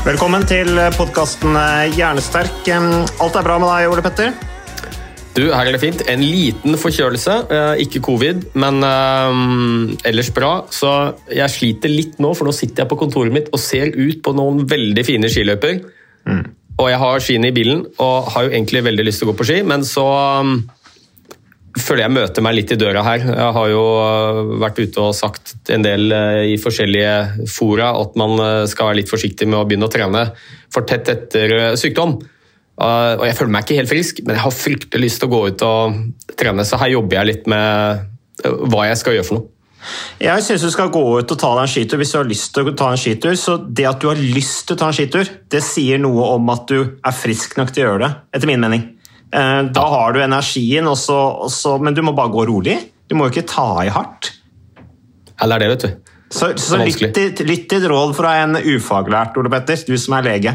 Velkommen til podkasten Hjernesterk. Alt er bra med deg, Ole Petter? Du, her er det fint. En liten forkjølelse, eh, ikke covid, men eh, ellers bra. Så jeg sliter litt nå, for nå sitter jeg på kontoret mitt og ser ut på noen veldig fine skiløyper. Og jeg har skiene i bilen og har jo egentlig veldig lyst til å gå på ski, men så um, føler jeg møter meg litt i døra her. Jeg har jo uh, vært ute og sagt en del uh, i forskjellige fora at man uh, skal være litt forsiktig med å begynne å trene for tett etter sykdom. Og jeg føler meg ikke helt frisk, men jeg har fryktelig lyst til å gå ut og trene, så her jobber jeg litt med hva jeg skal gjøre for noe. Jeg syns du skal gå ut og ta deg en skitur hvis du har lyst til å ta en skitur. Så det at du har lyst til å ta en skitur, det sier noe om at du er frisk nok til å gjøre det, etter min mening. Eh, Da har du energien, også, også, men du må bare gå rolig. Du må jo ikke ta i hardt. Eller er det, vet du. Så, så lytt, til- råd fra en ufaglært, Ole Petter, du som er lege.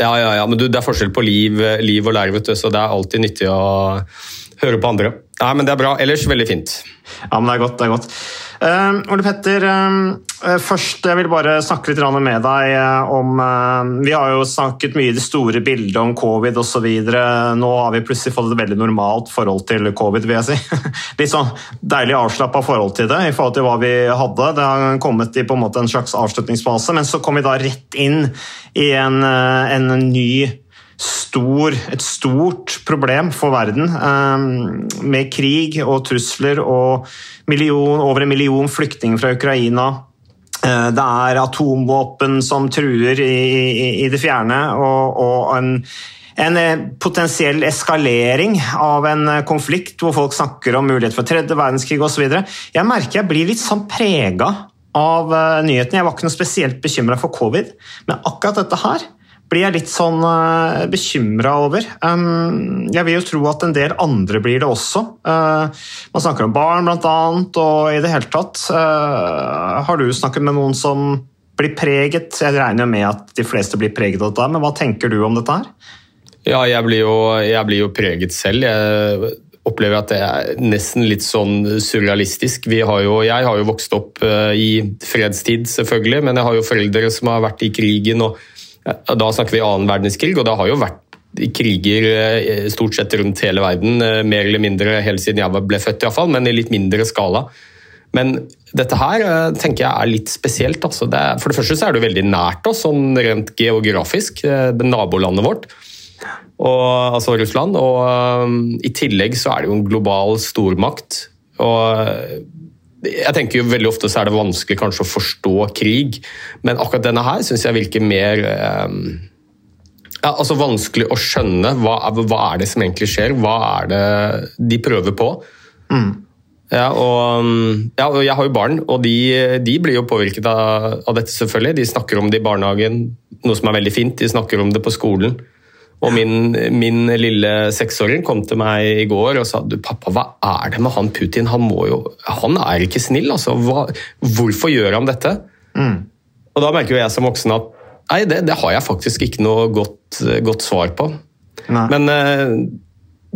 Ja, ja, ja, men du, det er forskjell på liv, liv og lære, vet du, så det er alltid nyttig å høre på andre. Nei, men det er bra. Ellers veldig fint. Ja, men det er godt. det er godt. Eh, Ole Petter, uh, først jeg vil bare snakke litt med deg eh, om uh, Vi har jo snakket mye i det store bildet om covid osv. Nå har vi plutselig fått et veldig normalt forhold til covid, vil jeg si. Litt sånn deilig avslappa forhold til det i forhold til hva vi hadde. Det har kommet i på en måte en slags avslutningsfase, men så kom vi da rett inn i en, eh, en ny stor, et stort problem for verden, eh, med krig og trusler og million, over en million flyktninger fra Ukraina. Eh, Det er atomvåpen som truer i, i, i det fjerne, og, og en, en eh, potensiell eskalering av en eh, konflikt hvor folk snakker om mulighet for tredje verdenskrig osv. Jeg merker jeg blir litt sånn prega av nyhetene. Jeg var ikke noe spesielt bekymra for covid, men akkurat dette her blir jeg litt sånn uh, bekymra over. Um, jeg vil jo tro at en del andre blir det også. Uh, man snakker om barn blant annet, og i det hele tatt. Uh, har du snakket med noen som blir preget? Jeg regner jo med at de fleste blir preget av dette, men hva tenker du om dette her? Ja, jeg blir jo, jeg blir jo preget selv. Jeg opplever at det er nesten litt sånn surrealistisk. Har jo, jeg har jo vokst opp eh, i fredstid, selvfølgelig, men jeg har jo foreldre som har vært i krigen. og Da snakker vi annen verdenskrig, og det har jo vært kriger eh, stort sett rundt hele verden. eh, Mer eller mindre helt siden jeg ble født, i hvert fall, men i litt mindre skala. Men dette her eh, tenker jeg er litt spesielt. Altså. Det er, for det første så er det veldig nært oss, sånn rent geografisk. Det nabolandet vårt og, altså Russland. Og um, i tillegg så er det jo en global stormakt. Og jeg tenker jo veldig ofte så er det vanskelig kanskje å forstå krig, men akkurat denne her syns jeg virker mer eh, ja, altså Vanskelig å skjønne hva, hva er det som egentlig skjer, hva er det de prøver på. Ja, og, ja, og jeg har jo barn, og de, de blir jo påvirket av, av dette, selvfølgelig. De snakker om det i barnehagen, noe som er veldig fint. De snakker om det på skolen. Og min, min lille seksåring kom til meg i går og sa du pappa, hva er det med han Putin? Han, må jo, han er ikke snill, altså. Hva, hvorfor gjør han dette? Og da merker jo jeg som voksen at nei, det, det har jeg faktisk ikke noe godt, godt svar på. Nei. Men eh,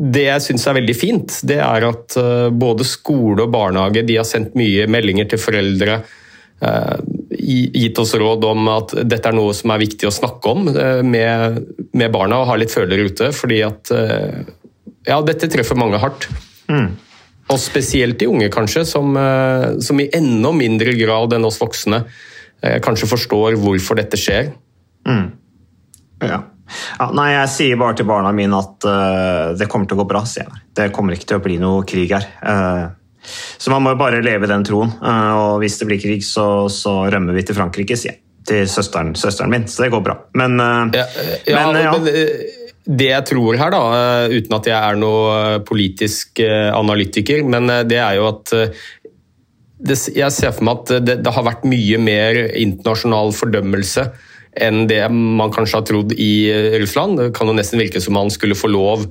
det jeg syns er veldig fint, det er at eh, både skole og barnehage de har sendt mye meldinger til foreldre. Gi- Gitt oss råd om at dette er noe som er viktig å snakke om eh, med, med barna og ha litt følere ute. fordi at eh, ja, dette treffer mange hardt. Mm. Og spesielt de unge, kanskje, som, eh, som i enda mindre grad enn oss voksne kanskje forstår hvorfor dette skjer. Ja. Ja, nei, jeg sier bare til barna mine at uh, det kommer til å gå bra. sier jeg. Det kommer ikke til å bli noe krig her. Eh, så man må jo bare leve i den troen. eh, og hvis det blir krig, så, så rømmer vi til Frankrike, sier jeg. Til søsteren, søsteren min. Så det går bra. Men, eh, Ja, ja, men, ja. men, eh, det jeg tror her, da, uten at jeg er noe politisk analytiker, men det er jo at jeg ser for meg at det, det har vært mye mer internasjonal fordømmelse enn det man kanskje har trodd i Russland. Det kan jo nesten virke som man skulle få lov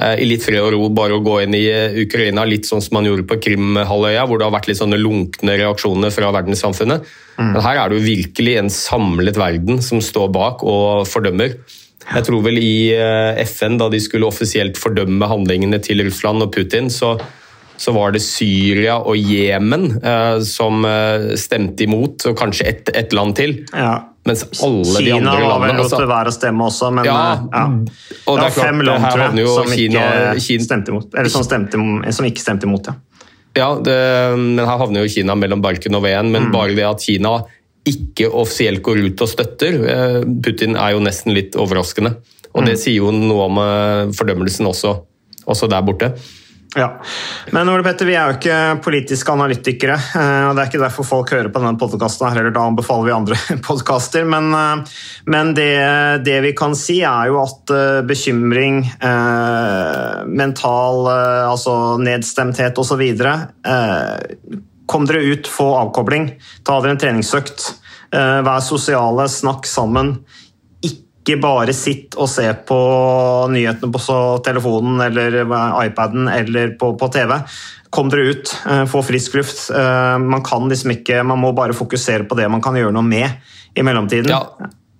i litt fred og ro bare å gå inn i eh, Ukraina, litt sånn som man gjorde på Krimhalvøya, hvor det har vært litt sånne lunkne reaksjoner fra verdenssamfunnet. Men her er det jo virkelig en samlet verden som står bak og fordømmer. Jeg tror vel i eh, FN, da de skulle offisielt fordømme handlingene til Russland og Putin, så, så var det Syria og Jemen eh, som eh, stemte imot, og kanskje ett et land til. ja. Mens alle de Kina andre var vel landene lot altså, være å stemme også, men Ja, eh, ja. og det det var fem land tror jeg, som Kina- ikke stemte imot. Eller som, stemte, som ikke stemte imot, ja. Ja, det, men her havner jo Kina mellom balken og veden. Men bare det at Kina ikke offisielt går ut og støtter eh, Putin, er jo nesten litt overraskende. Og det sier jo noe om eh, fordømmelsen også, også der borte. Ja. Men Ole Petter, vi er jo ikke politiske analytikere, eh, og det er ikke derfor folk hører på denne podkasten. Eller da anbefaler vi andre podkaster. Men, eh, men det, det vi kan si, er jo at eh, bekymring, mental eh, altså nedstemthet osv. Kom dere ut, få avkobling. Ta dere en treningsøkt. Vær sosiale, snakk sammen ikke bare sitt og se på nyhetene på telefonen eller iPaden eller på, på TV. Kom dere ut, eh, få frisk luft. Eh, Man kan liksom ikke, man må bare fokusere på det man kan gjøre noe med i mellomtiden. Ja,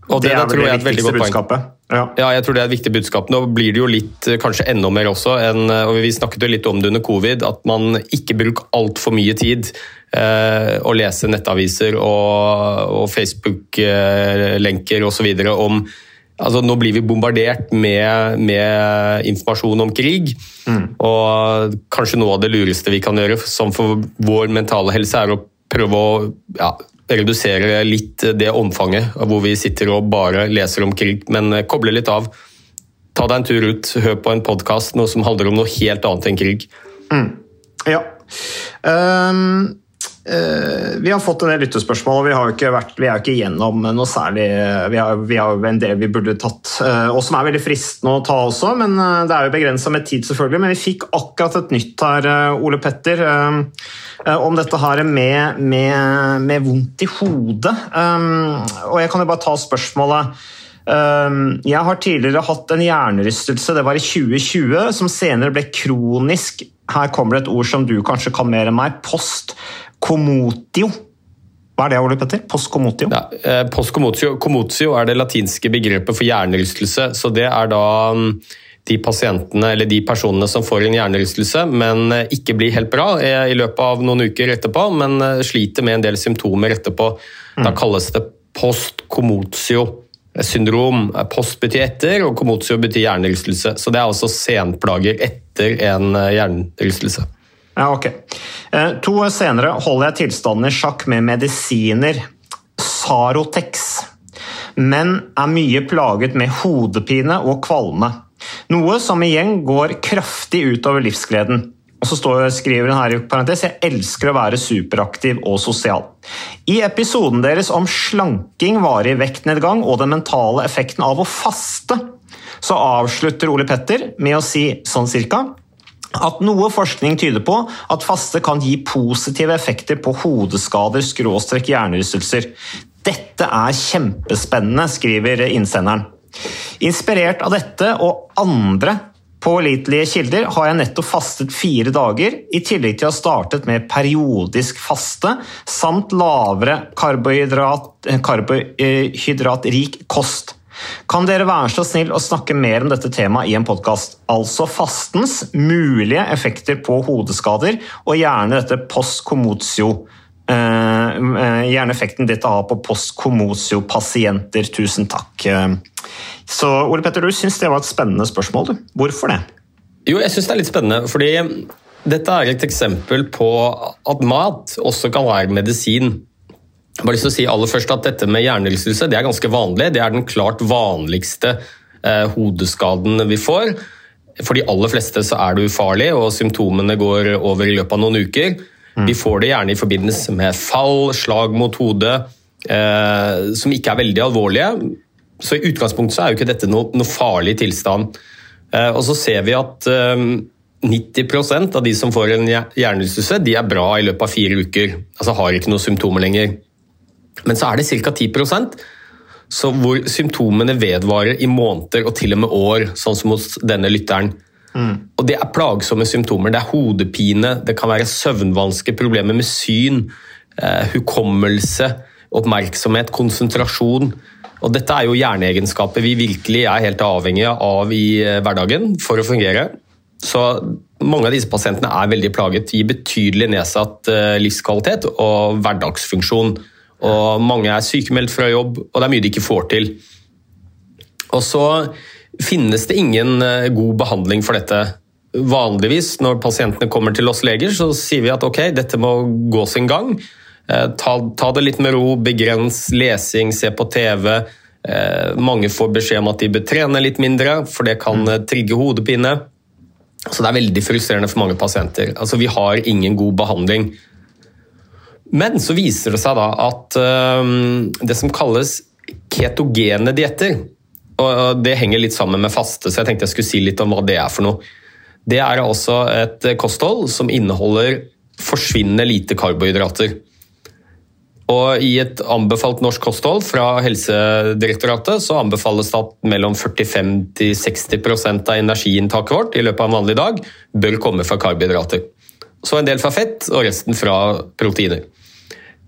og det, det er tror vel det viktigste budskapet. Ja. Ja, jeg tror det er et viktig budskap. Nå blir det jo litt, eh, kanskje enda mer også, enn, og vi snakket jo litt om det under covid, at man ikke bruker altfor mye tid eh, å lese nettaviser og, og Facebook-lenker osv. om Altså, nå blir vi bombardert med, med informasjon om krig. Og kanskje noe av det lureste vi kan gjøre som for vår mentale helse, er å prøve å ja, redusere litt det omfanget hvor vi sitter og bare leser om krig, men eh, koble litt av. Ta deg en tur ut, hør på en podkast, som handler om noe helt annet enn krig. Ja. Ehm, eh, vi har fått en del lyttespørsmål, og vi, har ikke vært, vi er jo ikke igjennom noe særlig Vi har, vi har en del vi burde tatt, eh, og som er veldig fristende å ta også. men eh, Det er jo begrensa med tid, selvfølgelig. Men vi fikk akkurat et nytt her, eh, Ole Petter, eh, eh, om dette her med, med, med vondt i hodet. Og jeg kan jo bare ta spørsmålet. Jeg har tidligere hatt en hjernerystelse, det var i 2020, som senere ble kronisk. Her kommer det et ord som du kanskje kan mer enn meg. Postcomotio. Hva er det, Ole Petter? Postkomotio? Ja, eh, commotio er det latinske begrepet for hjernerystelse. så Det er da mm, de pasientene eller de personene som får en hjernerystelse, men eh, ikke blir helt bra eh, i løpet av noen uker etterpå, men eh, sliter med en del symptomer etterpå. Da kalles det postkomotio-syndrom. Post betyr etter, og komotio betyr hjernerystelse. Så det er altså senplager etter en hjernerystelse. Ja, ok. Eh, To år senere holder jeg tilstanden i sjakk med medisiner. Sarotex. Men er mye plaget med hodepine og kvalme. Noe som igjen går kraftig utover livsgleden. Og så står, skriver hun her i parentes jeg elsker å være superaktiv og sosial. I episoden deres om slanking, varig vektnedgang og den mentale effekten av å faste, så avslutter Ole Petter med å si sånn cirka at noe forskning tyder på at faste kan gi positive effekter på hodeskader skråstrekk, hjernerystelser. Dette er kjempespennende, skriver innsenderen. Inspirert av dette og andre pålitelige kilder har jeg nettopp fastet fire dager, i tillegg til å ha startet med periodisk faste samt lavere karbohydrat, karbohydratrik kost. Kan dere være så snill å snakke mer om dette temaet i en podkast? Altså fastens mulige effekter på hodeskader, og gjerne dette post-commotio. Eh, eh, gjerne effekten dette har på post-commotio-pasienter. Tusen takk. Eh, Så Ole Petter, du syns det var et spennende spørsmål, du. Hvorfor det? Jo, jeg syns det er litt spennende, fordi dette er et eksempel på at mat også kan være medisin. Jeg har bare lyst til å si aller først at Dette med hjernerystelse det er ganske vanlig. Det er den klart vanligste eh, hodeskaden vi får. For de aller fleste så er det ufarlig, og symptomene går over i løpet av noen uker. Mm. Vi får det gjerne i forbindelse med fall, slag mot hodet, eh, som ikke er veldig alvorlige. Så i utgangspunktet så er jo ikke dette noe, noe farlig tilstand. Eh, og så ser vi at eh, 90% av de som får en hjernerystelse, de er bra i løpet av fire uker. Altså har ikke noen symptomer lenger. Men så er det ca. 10% så hvor symptomene vedvarer i måneder og til og med år, sånn som hos denne lytteren. Mm. Og Det er plagsomme symptomer. Det er hodepine, det kan være søvnvansker, problemer med syn, eh, hukommelse, oppmerksomhet, konsentrasjon. Og Dette er jo hjerneegenskaper vi virkelig er helt avhengige av i eh, hverdagen for å fungere. Så mange av disse pasientene er veldig plaget, gir betydelig nedsatt eh, livskvalitet og hverdagsfunksjon. Og mange er sykemeldt fra jobb, og det er mye de ikke får til. Og så finnes det ingen eh, god behandling for dette. Vanligvis når pasientene kommer til oss leger, så sier vi at ok, dette må gå sin gang. Eh, ta, ta det litt med ro, begrens lesing, se på TV. Mange får beskjed om at de bør trene litt mindre, for det kan trigge hodepine. Så det er veldig frustrerende for mange pasienter. Altså, vi har ingen god behandling. Men så viser det seg da at uh, det som kalles ketogene dietter, og det henger litt sammen med faste, så jeg tenkte jeg skulle si litt om hva det er for noe. Det er altså et kosthold som inneholder forsvinnende lite karbohydrater. Og I et anbefalt norsk kosthold fra Helsedirektoratet så anbefales det at mellom 45-60% av energiinntaket vårt i løpet av en vanlig dag bør komme fra karbohydrater. Så en del fra fett og resten fra proteiner.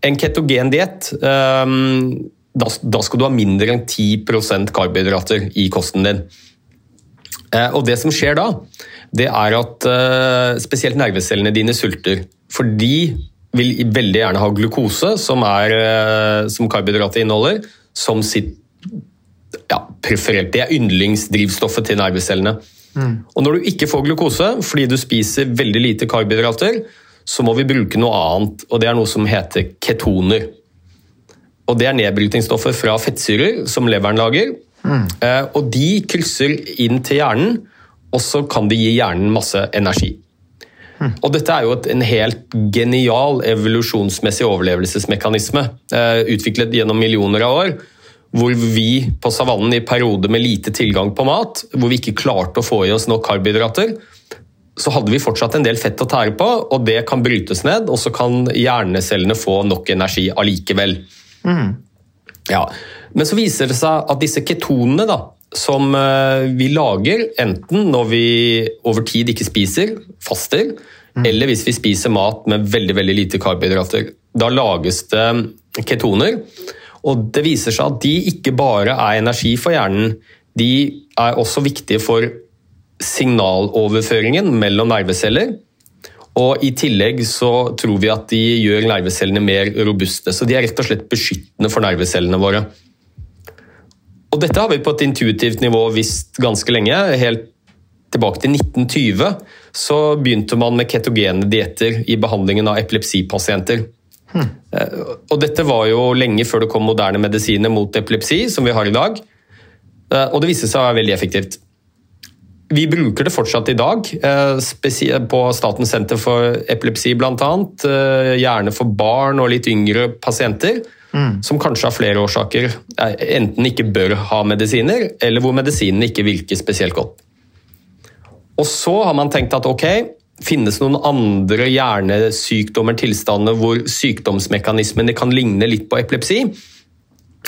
En ketogen diett ehm, da skal du ha mindre enn 10% karbohydrater i kosten din. Uh, og Det som skjer da, det er at uh, spesielt nervecellene dine sulter. For de vil veldig gjerne ha glukose, som, er, uh, som karbohydratet inneholder, som sitt ja, preferert. Det er yndlingsdrivstoffet til nervecellene. Mm. Og når du ikke får glukose fordi du spiser veldig lite karbohydrater, så må vi bruke noe annet, og det er noe som heter ketoner. Og Det er nedbrytningsstoffer fra fettsyrer som leveren lager. Mm. Eh, og De krysser inn til hjernen, og så kan de gi hjernen masse energi. Og dette er jo et, en helt genial evolusjonsmessig overlevelsesmekanisme, eh, utviklet gjennom millioner av år. Hvor vi på savannen i perioder med lite tilgang på mat, hvor vi ikke klarte å få i oss nok karbohydrater, så hadde vi fortsatt en del fett å tære på, og det kan brytes ned, og så kan hjernecellene få nok energi allikevel. Mm. Ja. Men så viser det seg at disse ketonene, da, som eh, vi lager enten når vi over tid ikke spiser, faster, mm. eller hvis vi spiser mat med veldig veldig lite karbohydrater. Da lages det ketoner. Og det viser seg at de ikke bare er energi for hjernen, de er også viktige for signaloverføringen mellom nerveceller. Og I tillegg så tror vi at de gjør nervecellene mer robuste. Så de er rett og slett beskyttende for nervecellene våre. Og dette har vi på et intuitivt nivå visst ganske lenge. Helt tilbake til 1920 så begynte man med ketogene dietter i behandlingen av epilepsipasienter. Hmm. Og dette var jo lenge før det kom moderne medisiner mot epilepsi, som vi har i dag. Eh, og det viste seg å være veldig effektivt. Vi bruker det fortsatt i dag, eh, på Statens senter for epilepsi bl.a. Gjerne for barn og litt yngre pasienter mm. som kanskje av flere årsaker enten ikke bør ha medisiner, eller hvor medisinene ikke virker spesielt godt. Og så har man tenkt at ok, finnes noen andre hjernesykdommer, tilstander hvor sykdomsmekanismene kan ligne litt på epilepsi.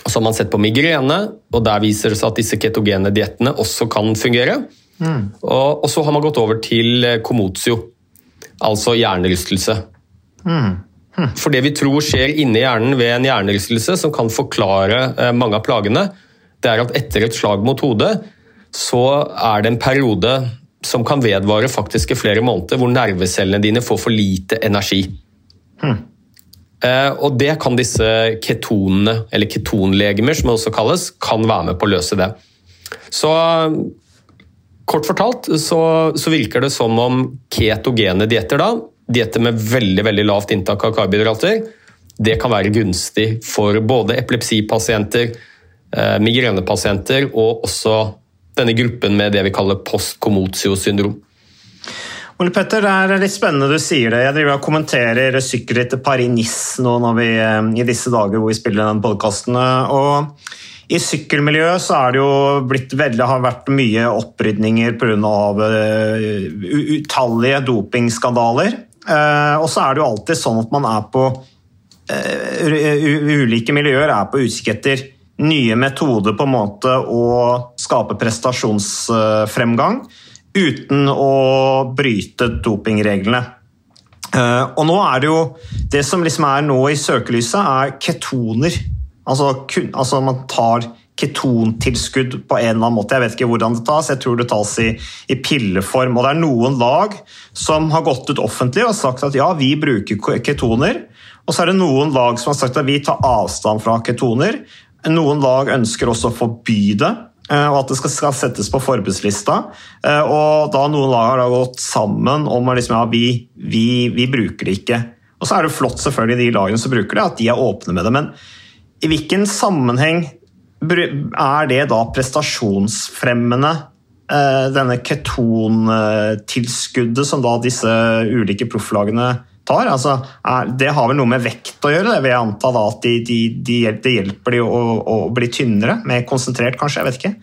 Og så har man sett på migrene, og der viser det seg at disse ketogene diettene også kan fungere. Mm. Og, og, så har man gått over til komotio, altså hjernerystelse. Mm. For det vi tror skjer inni hjernen ved en hjernerystelse, som kan forklare eh, mange av plagene, det er at etter et slag mot hodet, så er det en periode som kan vedvare faktisk i flere måneder, hvor nervecellene dine får for lite energi. Hmm. Og det kan disse ketonene, eller ketonlegemer som det også kalles, kan være med på å løse det. Så kort fortalt så, så, virker det som om ketogene dietter, da, dietter med veldig veldig lavt inntak av karbohydrater, det kan være gunstig for både epilepsipasienter, eh, migrenepasienter og også denne gruppen med det vi kaller post-komotio-syndrom. Ole Petter, Det er litt spennende du sier det. Jeg driver og kommenterer sykkelrittet Paris-Nice nå vi, eh, i disse dager hvor vi spiller den podkasten. I sykkelmiljøet så er det jo blitt veldig, har vært mye opprydninger pga. Uh, utallige dopingskandaler. Uh, og så er det jo alltid sånn at man er på uh, Ulike miljøer er på utkikk etter nye metoder på en måte å skape prestasjonsfremgang uten å bryte dopingreglene. Eh, og nå er det jo Det som liksom er nå i søkelyset, er ketoner. Altså, altså man tar ketontilskudd på en eller annen måte. Jeg vet ikke hvordan det tas, jeg tror det tas i, i, pilleform. Og det er noen lag som har gått ut offentlig og sagt at ja, vi bruker ketoner. Og så er det noen lag som har sagt at vi tar avstand fra ketoner. Noen lag ønsker også å forby det. Eh, og at det skal, settes på forbudslista. Eh, og da noen lag har gått sammen om at liksom, ja, vi, vi, vi, bruker det ikke. Og så er det flott selvfølgelig de lagene som bruker det, at de er åpne med det. Men i hvilken sammenheng er det da prestasjonsfremmende, eh, denne ketontilskuddet som da disse ulike profflagene tar. Altså, det har vel noe med vekt å gjøre, det vil jeg anta da, at de, de, de, det hjelper de å, å, bli tynnere? Mer konsentrert, kanskje? Jeg vet ikke.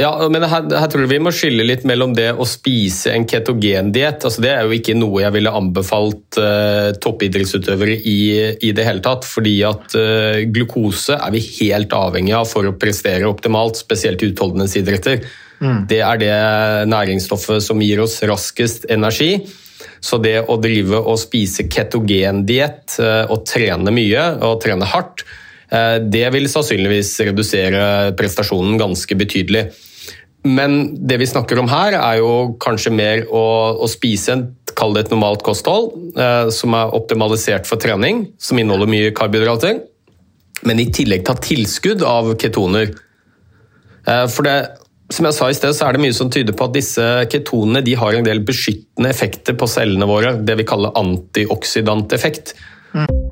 Ja, men her, her, tror jeg vi må skille litt mellom det å spise en ketogendiett. Altså, det er jo ikke noe jeg ville anbefalt uh, toppidrettsutøvere i, i, det hele tatt. Fordi at uh, glukose er vi helt avhengig av for å prestere optimalt, spesielt i utholdenhetsidretter. Mm. Det er det næringsstoffet som gir oss raskest energi. Så det å drive og spise ketogendiett uh, og trene mye og trene hardt, eh, det vil sannsynligvis redusere prestasjonen ganske betydelig. Men det vi snakker om her, er jo kanskje mer å, å spise en Kall det et normalt kosthold, eh, som er optimalisert for trening, som inneholder mye karbohydrater. Men i tillegg ta tilskudd av ketoner. For det, som jeg sa i sted, så er det mye som tyder på at disse ketonene de har en del beskyttende effekter på cellene våre. Det vi kaller antioksidanteffekt. Mm.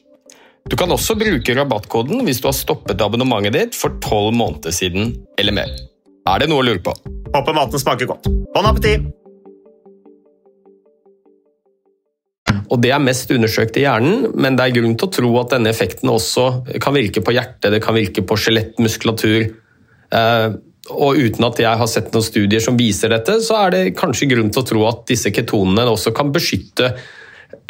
Du kan også bruke rabattkoden hvis du har stoppet abonnementet ditt for tolv måneder siden eller mer. Er det noe å lure på? Håper maten smaker godt. Bon appétit! Og Det er mest undersøkt i hjernen, men det er grunn til å tro at denne effekten også kan virke på hjertet, det kan virke på skjelettmuskulatur. Eh, og uten at jeg har sett noen studier som viser dette, så er det kanskje grunn til å tro at disse ketonene også kan beskytte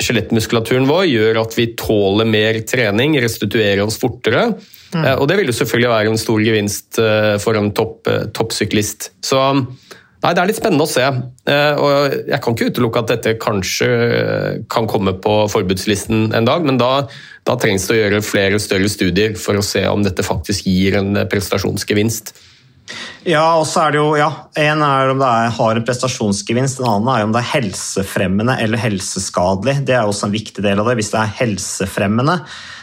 skjelettmuskulaturen vår, gjør at vi tåler mer trening, restituerer oss fortere. Mm. Og det vil jo selvfølgelig være en stor gevinst eh, for en topp, eh, toppsyklist. Så nei, det er litt spennende å se. Eh, Og jeg kan ikke utelukke at dette kanskje eh, kan komme på forbudslisten en dag, men da, da trengs det å gjøre flere større studier for å se om dette faktisk gir en eh, prestasjonsgevinst. Ja, og så er det jo, ja, En er om det er, har en prestasjonsgevinst, en annen er om det er helsefremmende eller helseskadelig. Det er også en viktig del av det. Hvis det er helsefremmende,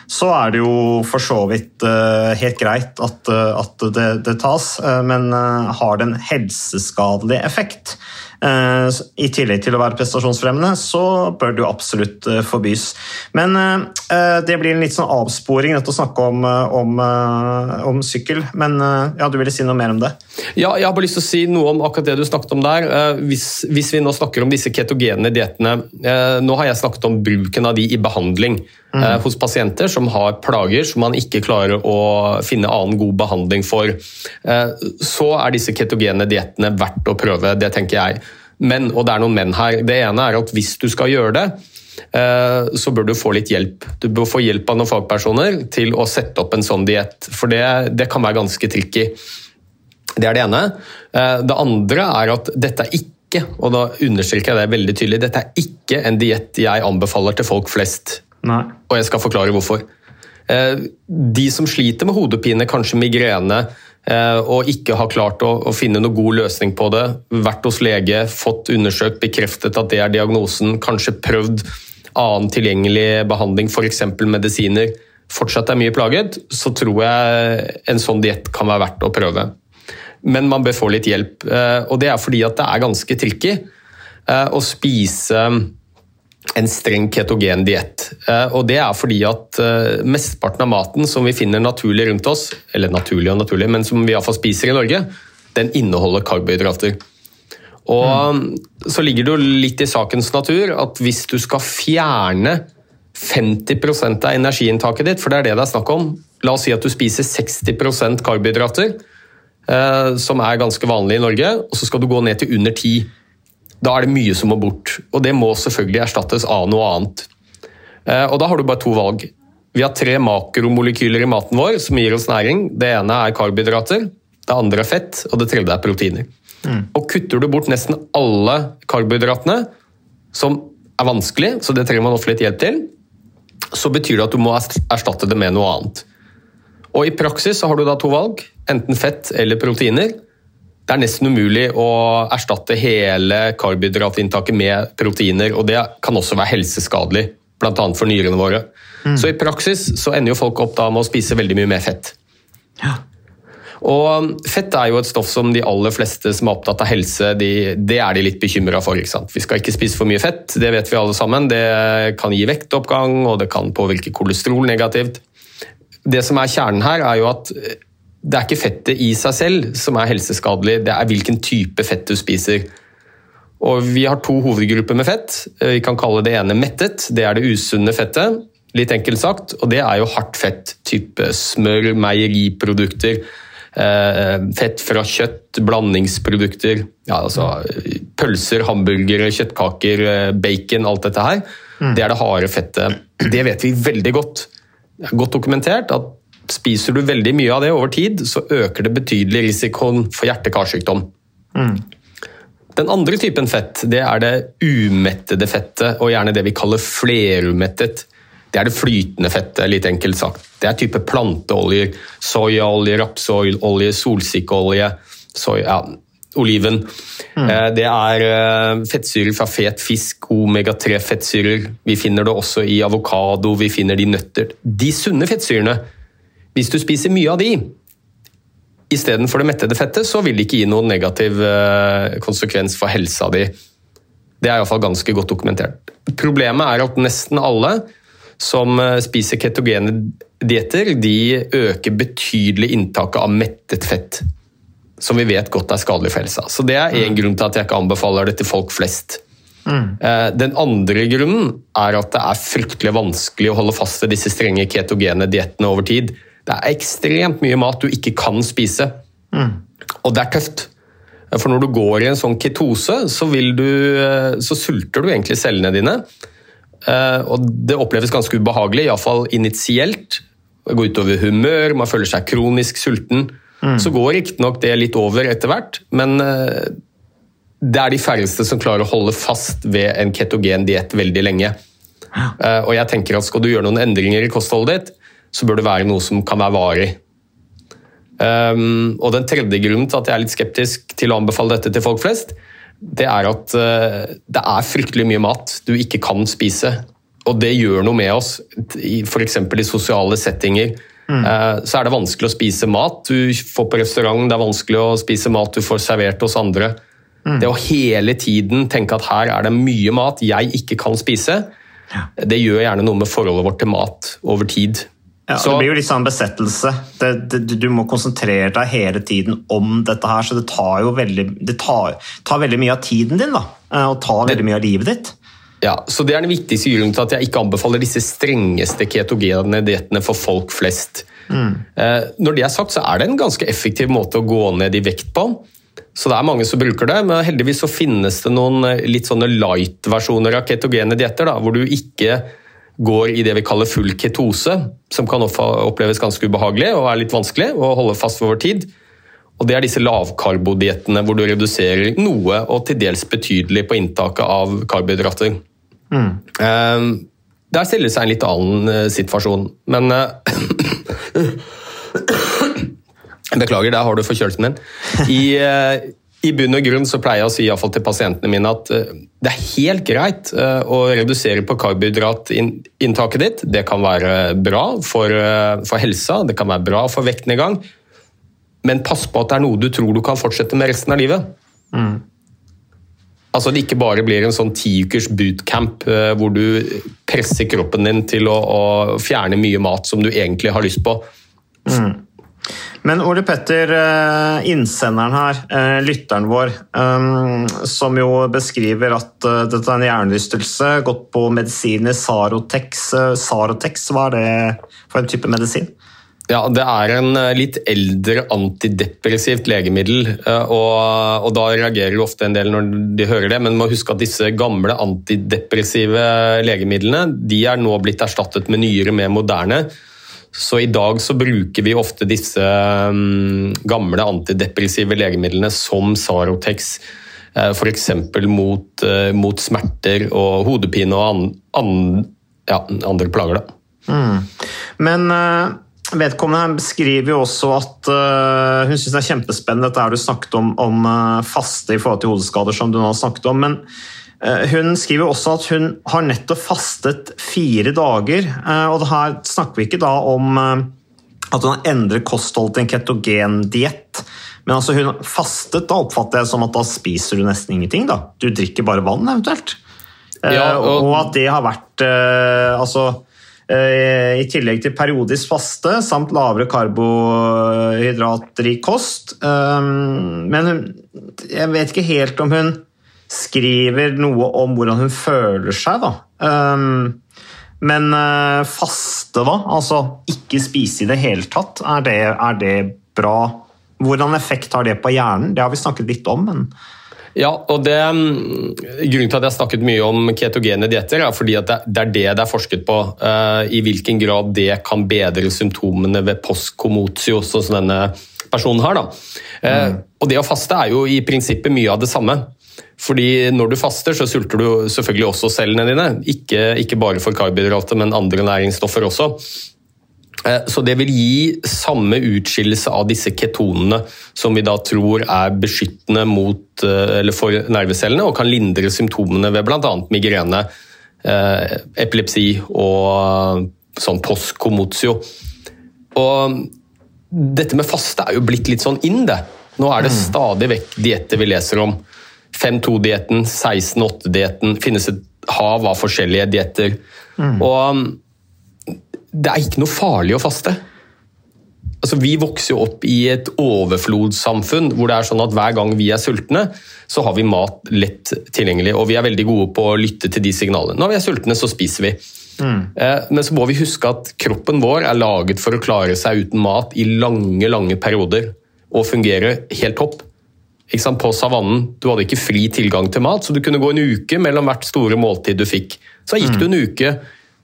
så er det jo for så vidt uh, helt greit at, eh, at det, det tas, eh, men uh, har det en helseskadelig effekt, i tillegg til å være prestasjonsfremmende, så bør det jo absolutt eh, forbys. Men eh, det blir en litt sånn avsporing å snakke om, eh, om, eh, om sykkel, men eh, ja, du ville si noe mer om det? Ja, jeg har bare lyst til å si noe om akkurat det du snakket om der. Eh, Hvis, hvis vi nå snakker om disse ketogene diettene eh, Nå har jeg snakket om bruken av de i behandling eh, hos pasienter som har plager som man ikke klarer å finne annen god behandling for. Eh, Så er disse ketogene diettene verdt å prøve, det tenker jeg. Men, og det er noen men her. Det ene er at hvis du skal gjøre det, eh, så bør du få litt hjelp. Du bør få hjelp av noen fagpersoner til å sette opp en sånn diett, for det, det kan være ganske tricky. Det er det ene. Eh, Det andre er at dette er ikke, og da understreker jeg det veldig tydelig, dette er ikke en diett jeg anbefaler til folk flest. Nei. Og jeg skal forklare hvorfor. Eh, De som sliter med hodepine, kanskje migrene, eh, og ikke har klart å, finne noen god løsning på det, vært hos lege, fått undersøkt, bekreftet at det er diagnosen, kanskje prøvd annen tilgjengelig behandling, f.eks. medisiner, fortsatt er mye plaget, så tror jeg en sånn diett kan være verdt å prøve. Men man bør få litt hjelp, eh, og det er fordi at det er ganske tricky å spise en streng ketogen diett. Eh, Og det er fordi at eh, mesteparten av maten som vi finner naturlig rundt oss, eller naturlig og naturlig, men som vi iallfall spiser i Norge, den inneholder karbohydrater. Og så ligger det jo litt i sakens natur at hvis du skal fjerne 50% av energiinntaket ditt, for det er det det er snakk om La oss si at du spiser 60% karbohydrater, eh, som er ganske vanlig i Norge, og så skal du gå ned til under 10 da er det mye som må bort. Og det må selvfølgelig erstattes av noe annet. Eh, Og da har du bare to valg. Vi har tre makromolekyler i maten vår som gir oss næring. Det ene er karbohydrater, det andre er fett, og det tredje er proteiner. Og kutter du bort nesten alle karbohydratene, som er vanskelig, så det trenger man ofte litt hjelp til, så betyr det at du må erstatte det med noe annet. Og i praksis så har du da to valg, enten fett eller proteiner. Det er nesten umulig å erstatte hele karbohydratinntaket med proteiner, og det kan også være helseskadelig, bl.a. for nyrene våre. Så i praksis så ender jo folk opp da med å spise veldig mye mer fett. Og Fett er jo et stoff som de aller fleste som er opptatt av helse, de, det er de litt bekymra for. ikke sant? Vi skal ikke spise for mye fett, det vet vi alle sammen. Det kan gi vektoppgang, og det kan påvirke kolesterol negativt. Det som er kjernen her, er jo at det er ikke fettet i seg selv som er helseskadelig, det er hvilken type fett du spiser. Og Vi har to hovedgrupper med fett. Vi kan kalle det ene mettet, det er det usunne fettet. Litt enkelt sagt, og det er jo hardt fett. Type smør, meieriprodukter, eh, fett fra kjøtt, blandingsprodukter. Ja, altså Pølser, hamburgere, kjøttkaker, eh, bacon, alt dette her. Det er det harde fettet. Det vet vi veldig godt. Det er godt dokumentert at spiser du veldig mye av det over tid, så øker det betydelig risikoen for hjerte-karsykdom. Den andre typen fett det er det umettede fettet, og gjerne det vi kaller flerumettet. Det er det flytende fettet, litt enkelt sagt. Det er type planteoljer. Soyaolje, rapsolje, solsikkeolje, soy, ja, oliven. Mm. Det er eh, fettsyrer fra fet fisk, omega-3-fettsyrer. Vi finner det også i avokado, vi finner det i nøtter. De sunne fettsyrene, hvis du spiser mye av de, istedenfor det mettede fettet, så vil det ikke gi noen negativ eh, konsekvens for helsa di. Det er iallfall ganske godt dokumentert. Problemet er at nesten alle som eh, spiser ketogene dietter, de øker betydelig inntaket av mettet fett. Som vi vet godt er skadelig for helsa. Så Det er én grunn til at jeg ikke anbefaler det til folk flest. Mm. Den andre grunnen er at det er fryktelig vanskelig å holde fast ved disse strenge ketogene diettene over tid. Det er ekstremt mye mat du ikke kan spise, og det er tøft. For når du går i en sånn ketose, så, du, eh, så sulter du egentlig cellene dine. Eh, Og det oppleves ganske ubehagelig, iallfall initielt. Det går utover humør, man føler seg kronisk sulten. Så går riktignok det litt over etter hvert, men eh, det er de færreste som klarer å holde fast ved en ketogen diett veldig lenge. Og jeg tenker at skal du gjøre noen endringer i kostholdet ditt, så bør det være noe som kan være varig. Um, og Den tredje grunnen til at jeg er litt skeptisk til å anbefale dette til folk flest, det er at uh, det er fryktelig mye mat du ikke kan spise. Og det gjør noe med oss, f.eks. i sosiale settinger. Uh, så er det vanskelig å spise mat du får på restaurant, det er vanskelig å spise mat du får servert hos andre. Det å hele tiden tenke at her er det mye mat jeg ikke kan spise, det gjør gjerne noe med forholdet vårt til mat over tid. Ja, Så- det blir jo litt sånn besettelse. Det, det, du må konsentrere deg hele tiden om dette her, så det tar jo veldig, det tar, tar veldig mye av tiden din, da. eh, Og tar veldig mye av livet ditt. Ja, så Det er den viktigste grunnen til at jeg ikke anbefaler disse strengeste ketogene diettene for folk flest. Mm. Når det er sagt, så er det en ganske effektiv måte å gå ned i vekt på. Så det er mange som bruker det, men heldigvis så finnes det noen eh, litt sånne light-versjoner av ketogene dietter, hvor du ikke går i det vi kaller full ketose, som kan oppleves ganske ubehagelig og er litt vanskelig å holde fast for over tid. Og Det er disse lavkarbodiettene hvor du reduserer noe og til dels betydelig på inntaket av karbohydrater. Eh, Der stiller seg en litt annen eh, situasjon, men uh, Beklager, der har du forkjølelsen din. I, eh, I bunn og grunn så pleier jeg å si i fall til pasientene mine at eh, det er helt greit eh, å redusere på karbohydratinntaket ditt. Det kan være bra for, eh, for helsa, det kan være bra for vektnedgang. Men pass på at det er noe du tror du kan fortsette med resten av livet. Altså Det ikke bare blir en sånn tiukers bootcamp hvor du presser kroppen din til å, å fjerne mye mat som du egentlig har lyst på. Men Ole Petter, eh, innsenderen her, eh, lytteren vår, eh, som jo beskriver at eh, dette er en hjernerystelse, gått på medisiner Sarotex. Eh, Sarotex, hva er det for en type medisin? Ja, Det er en litt eldre antidepressivt legemiddel, og, og da reagerer jo ofte en del når de hører det, men må huske at disse gamle antidepressive legemidlene de er nå blitt erstattet med nyere, mer moderne. Så i dag så bruker vi ofte disse mm, gamle antidepressive legemidlene som Sarotex, eh, f.eks. Mot, eh, mot smerter og hodepine og an, an, ja, andre plager. da. Men eh, vedkommende beskriver jo også at hun syns det er kjempespennende dette her du snakket om, om faste i forhold til hodeskader, som du nå har snakket om. men hun skriver også at hun har nettopp fastet fire dager. eh, og det her snakker vi ikke da om eh, at hun har endret kosthold til en ketogendiett. Men altså hun fastet, da oppfatter jeg som at da spiser du nesten ingenting. da. Du drikker bare vann, eventuelt. Eh, Ja, og- og at det har vært eh, altså eh, I tillegg til periodisk faste samt lavere karbohydratrik kost. Eh, men jeg vet ikke helt om hun skriver noe om hvordan hun føler seg, da. Eh, men eh, faste, da? Altså ikke spise i det hele tatt. Er det, er det bra? Hvordan effekt har det på hjernen? Det har vi snakket litt om, men Ja, og det, mm, Grunnen til at jeg har snakket mye om ketogene dietter, er fordi at det, er det det er forsket på. Uh, I hvilken grad det kan bedre symptomene ved postkomotio, sånn som denne personen har. Da. Eh, Og det å faste er jo i prinsippet mye av det samme. Fordi når du faster, så sulter du selvfølgelig også cellene dine. Ikke, ikke bare for karbohydrater, men andre næringsstoffer også. Eh, Så det vil gi samme utskillelse av disse ketonene som vi da tror er beskyttende mot, eh, eller for nervecellene og kan lindre symptomene ved bl.a. migrene, eh, epilepsi og sånn postkomotio. Og dette med faste er jo blitt litt sånn inn, det. Nå er det stadig vekk dietter vi leser om. 5-2-dietten, 16-8-dietten, finnes et hav av forskjellige dietter. Og um, det er ikke noe farlig å faste. Altså, vi vokser jo opp i et overflodssamfunn hvor det er sånn at hver gang vi er sultne, så har vi mat lett tilgjengelig, og vi er veldig gode på å lytte til de signalene. Når vi er sultne, så spiser vi. Mm. Men så må vi huske at kroppen vår er laget for å klare seg uten mat i lange, lange perioder og fungere helt topp. Sant? På savannen, du hadde ikke fri tilgang til mat, så du kunne gå en uke mellom hvert store måltid du fikk. Så gikk du en uke.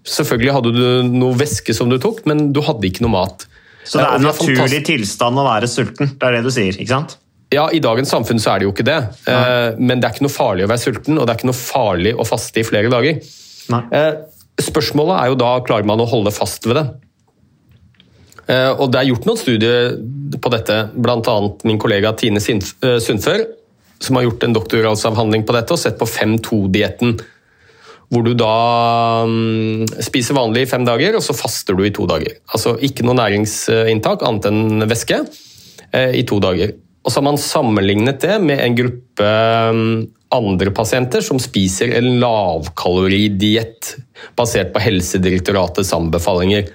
Selvfølgelig hadde du noe væske som du tok, men du hadde ikke noe mat. Så det Eh, er en naturlig tilstand å være sulten. Det er det du sier, ikke sant? Ja, I dagens samfunn så er det jo ikke det. Nei. Men det er ikke noe farlig å være sulten, og det er ikke noe farlig å faste i flere dager. Nei. Eh, Spørsmålet er jo da klarer man å holde fast ved det. Eh, Og Det er gjort noen studier på dette, bl.a. min kollega Tine eh, Sundfør, som har gjort en doktorgradsavhandling på dette og sett på 5-2-dietten. Hvor du da mm, spiser vanlig i fem dager, og så faster du i to dager. Altså ikke noe næringsinntak annet enn væske eh, i to dager. Og så har man sammenlignet det med en gruppe mm, andre pasienter som spiser en lavkaloridiett basert på Helsedirektoratets anbefalinger.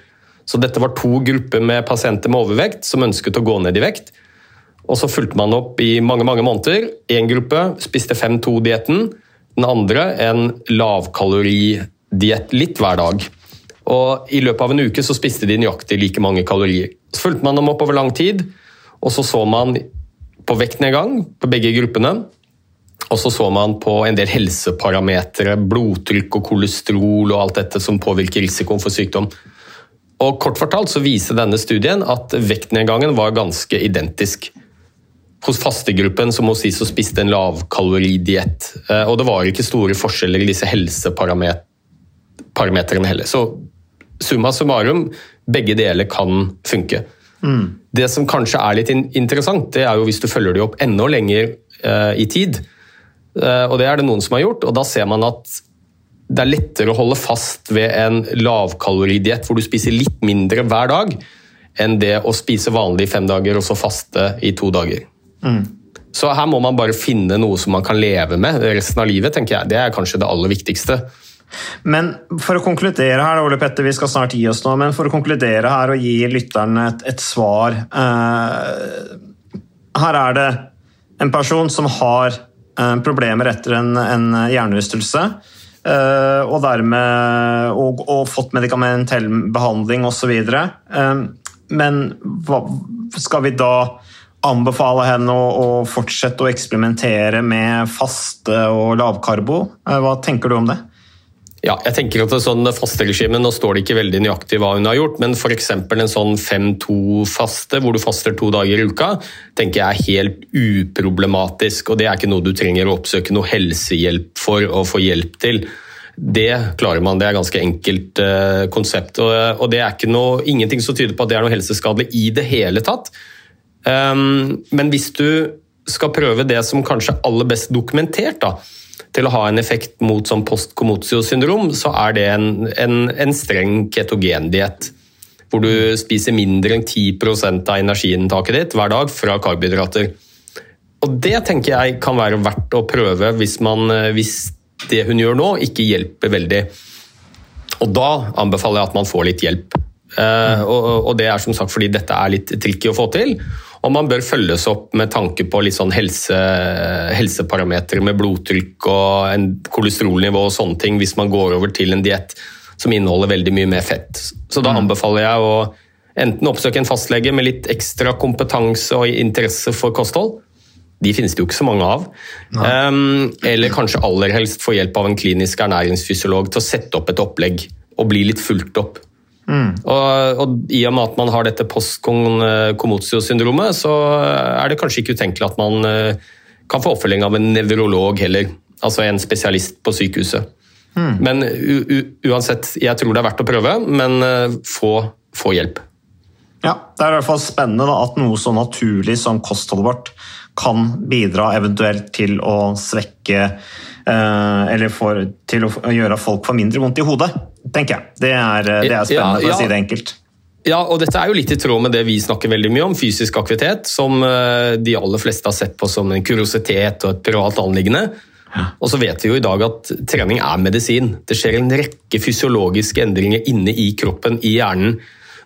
Så dette var to grupper med pasienter med overvekt som ønsket å gå ned i vekt. Og så fulgte man opp i mange mange måneder. Én gruppe spiste 5-2-dietten. Den andre en lavkaloridiett litt hver dag. Og I løpet av en uke så spiste de nøyaktig like mange kalorier. Så fulgte man dem opp over lang tid, og så så man på vektnedgang på begge gruppene. Og så så man på en del helseparametere, blodtrykk og kolesterol og alt dette som påvirker risikoen for sykdom. Og Kort fortalt så viser denne studien at vektnedgangen var ganske identisk. Hos fastegruppen som hos de som spiste en lavkaloridiett. Eh, Og det var ikke store forskjeller i disse helseparametrene heller. Så summa summarum, begge deler kan funke. Det som kanskje er litt interessant, det er jo hvis du følger de opp enda lenger eh, i tid. Eh, og det er det noen som har gjort, og da ser man at det er lettere å holde fast ved en lavkaloridiett hvor du spiser litt mindre hver dag, enn det å spise vanlig i fem dager og så faste i to dager. Så her må man bare finne noe som man kan leve med resten av livet, tenker jeg. Det er kanskje det aller viktigste. Men for å konkludere her, Ole Petter, vi skal snart gi oss nå, men for å konkludere her og gi lytterne et, et svar eh, Her er det en person som har eh, problemer etter en, en hjernerystelse. Eh, og dermed og, og fått medikamentell behandling osv. Uh, men hva, skal vi da anbefale henne å, å fortsette å eksperimentere med faste og lavkarbo? Eh, hva tenker du om det? Ja, jeg tenker at det sånn fasteregime, Nå står det ikke veldig nøyaktig hva hun har gjort, men f.eks. en sånn 5-2-faste, hvor du faster to dager i uka, tenker jeg er helt uproblematisk. og Det er ikke noe du trenger å oppsøke noe helsehjelp for å få hjelp til. Det klarer man, det er et ganske enkelt uh, konsept. Og, og det er ikke noe, ingenting som tyder på at det er noe helseskadelig i det hele tatt. Um, men hvis du skal prøve det som kanskje er aller best dokumentert, da, til å ha en effekt mot sånn post-comotio-syndrom, så er det en, en, en streng ketogendiett. Hvor du spiser mindre enn 10% av energiinntaket ditt hver dag fra karbohydrater. Og det tenker jeg kan være verdt å prøve hvis, man, hvis det hun gjør nå, ikke hjelper veldig. Og da anbefaler jeg at man får litt hjelp. Eh, og, og det er som sagt fordi dette er litt tricky å få til. Og man bør følges opp med tanke på litt sånn helse, helseparametere med blodtrykk og en kolesterolnivå og sånne ting hvis man går over til en diett som inneholder veldig mye mer fett. Så da anbefaler jeg å enten oppsøke en fastlege med litt ekstra kompetanse og interesse for kosthold, De finnes det jo ikke så mange av. Um, eller kanskje aller helst få hjelp av en klinisk ernæringsfysiolog til å sette opp et opplegg og bli litt fulgt opp. Og, og I og med at man har dette post-Komotio-syndromet, så er det kanskje ikke utenkelig at man eh, kan få oppfølging av en nevrolog heller. Altså en spesialist på sykehuset. Men u u uansett, jeg tror det er verdt å prøve, men eh, få, få hjelp. Ja, Det er i hvert fall spennende da, at noe så naturlig som kostholdet vårt kan bidra eventuelt til å svekke eh, Eller for, til å gjøre at folk får mindre vondt i hodet, tenker jeg. Det er, det er spennende, for ja. å si det enkelt. Ja, og dette er jo litt i tråd med det vi snakker veldig mye om, fysisk aktivitet, som eh, de aller fleste har sett på som en kuriositet og et privat anliggende. Og så vet vi jo i dag at trening er medisin. Det skjer en rekke fysiologiske endringer inne i kroppen, i hjernen,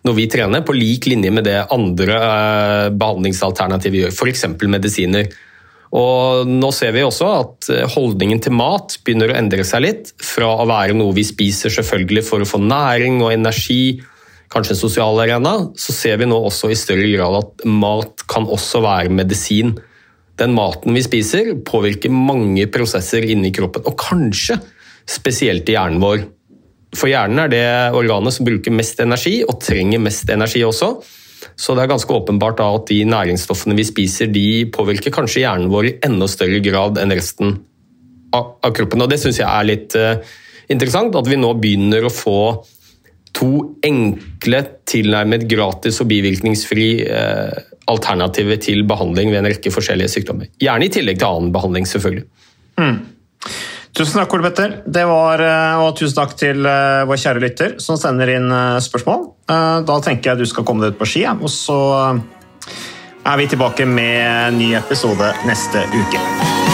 når vi trener, på lik linje med det andre eh, behandlingsalternativer gjør, f.eks. medisiner. Og nå ser vi også at eh, holdningen til mat begynner å endre seg litt. Fra å være noe vi spiser selvfølgelig for å få næring og energi, kanskje en sosial arena, så ser vi nå også i større grad at mat kan også være medisin. Den maten vi spiser påvirker mange prosesser inni kroppen, og kanskje spesielt i hjernen vår. For hjernen er det organet som bruker mest energi, og trenger mest energi også. Så det er ganske åpenbart at de næringsstoffene vi spiser, de påvirker kanskje hjernen vår i enda større grad enn resten av, kroppen. Og det syns jeg er litt eh, interessant, at vi nå begynner å få to enkle, tilnærmet gratis og bivirkningsfri eh, alternativer til behandling ved en rekke forskjellige sykdommer. Gjerne i tillegg til annen behandling, selvfølgelig. Tusen takk, Ole Petter. Det var, eh, og tusen takk til eh, vår kjære lytter som sender inn eh, spørsmål. Da tenker jeg du skal komme deg ut på ski, og så er vi tilbake med en ny episode neste uke.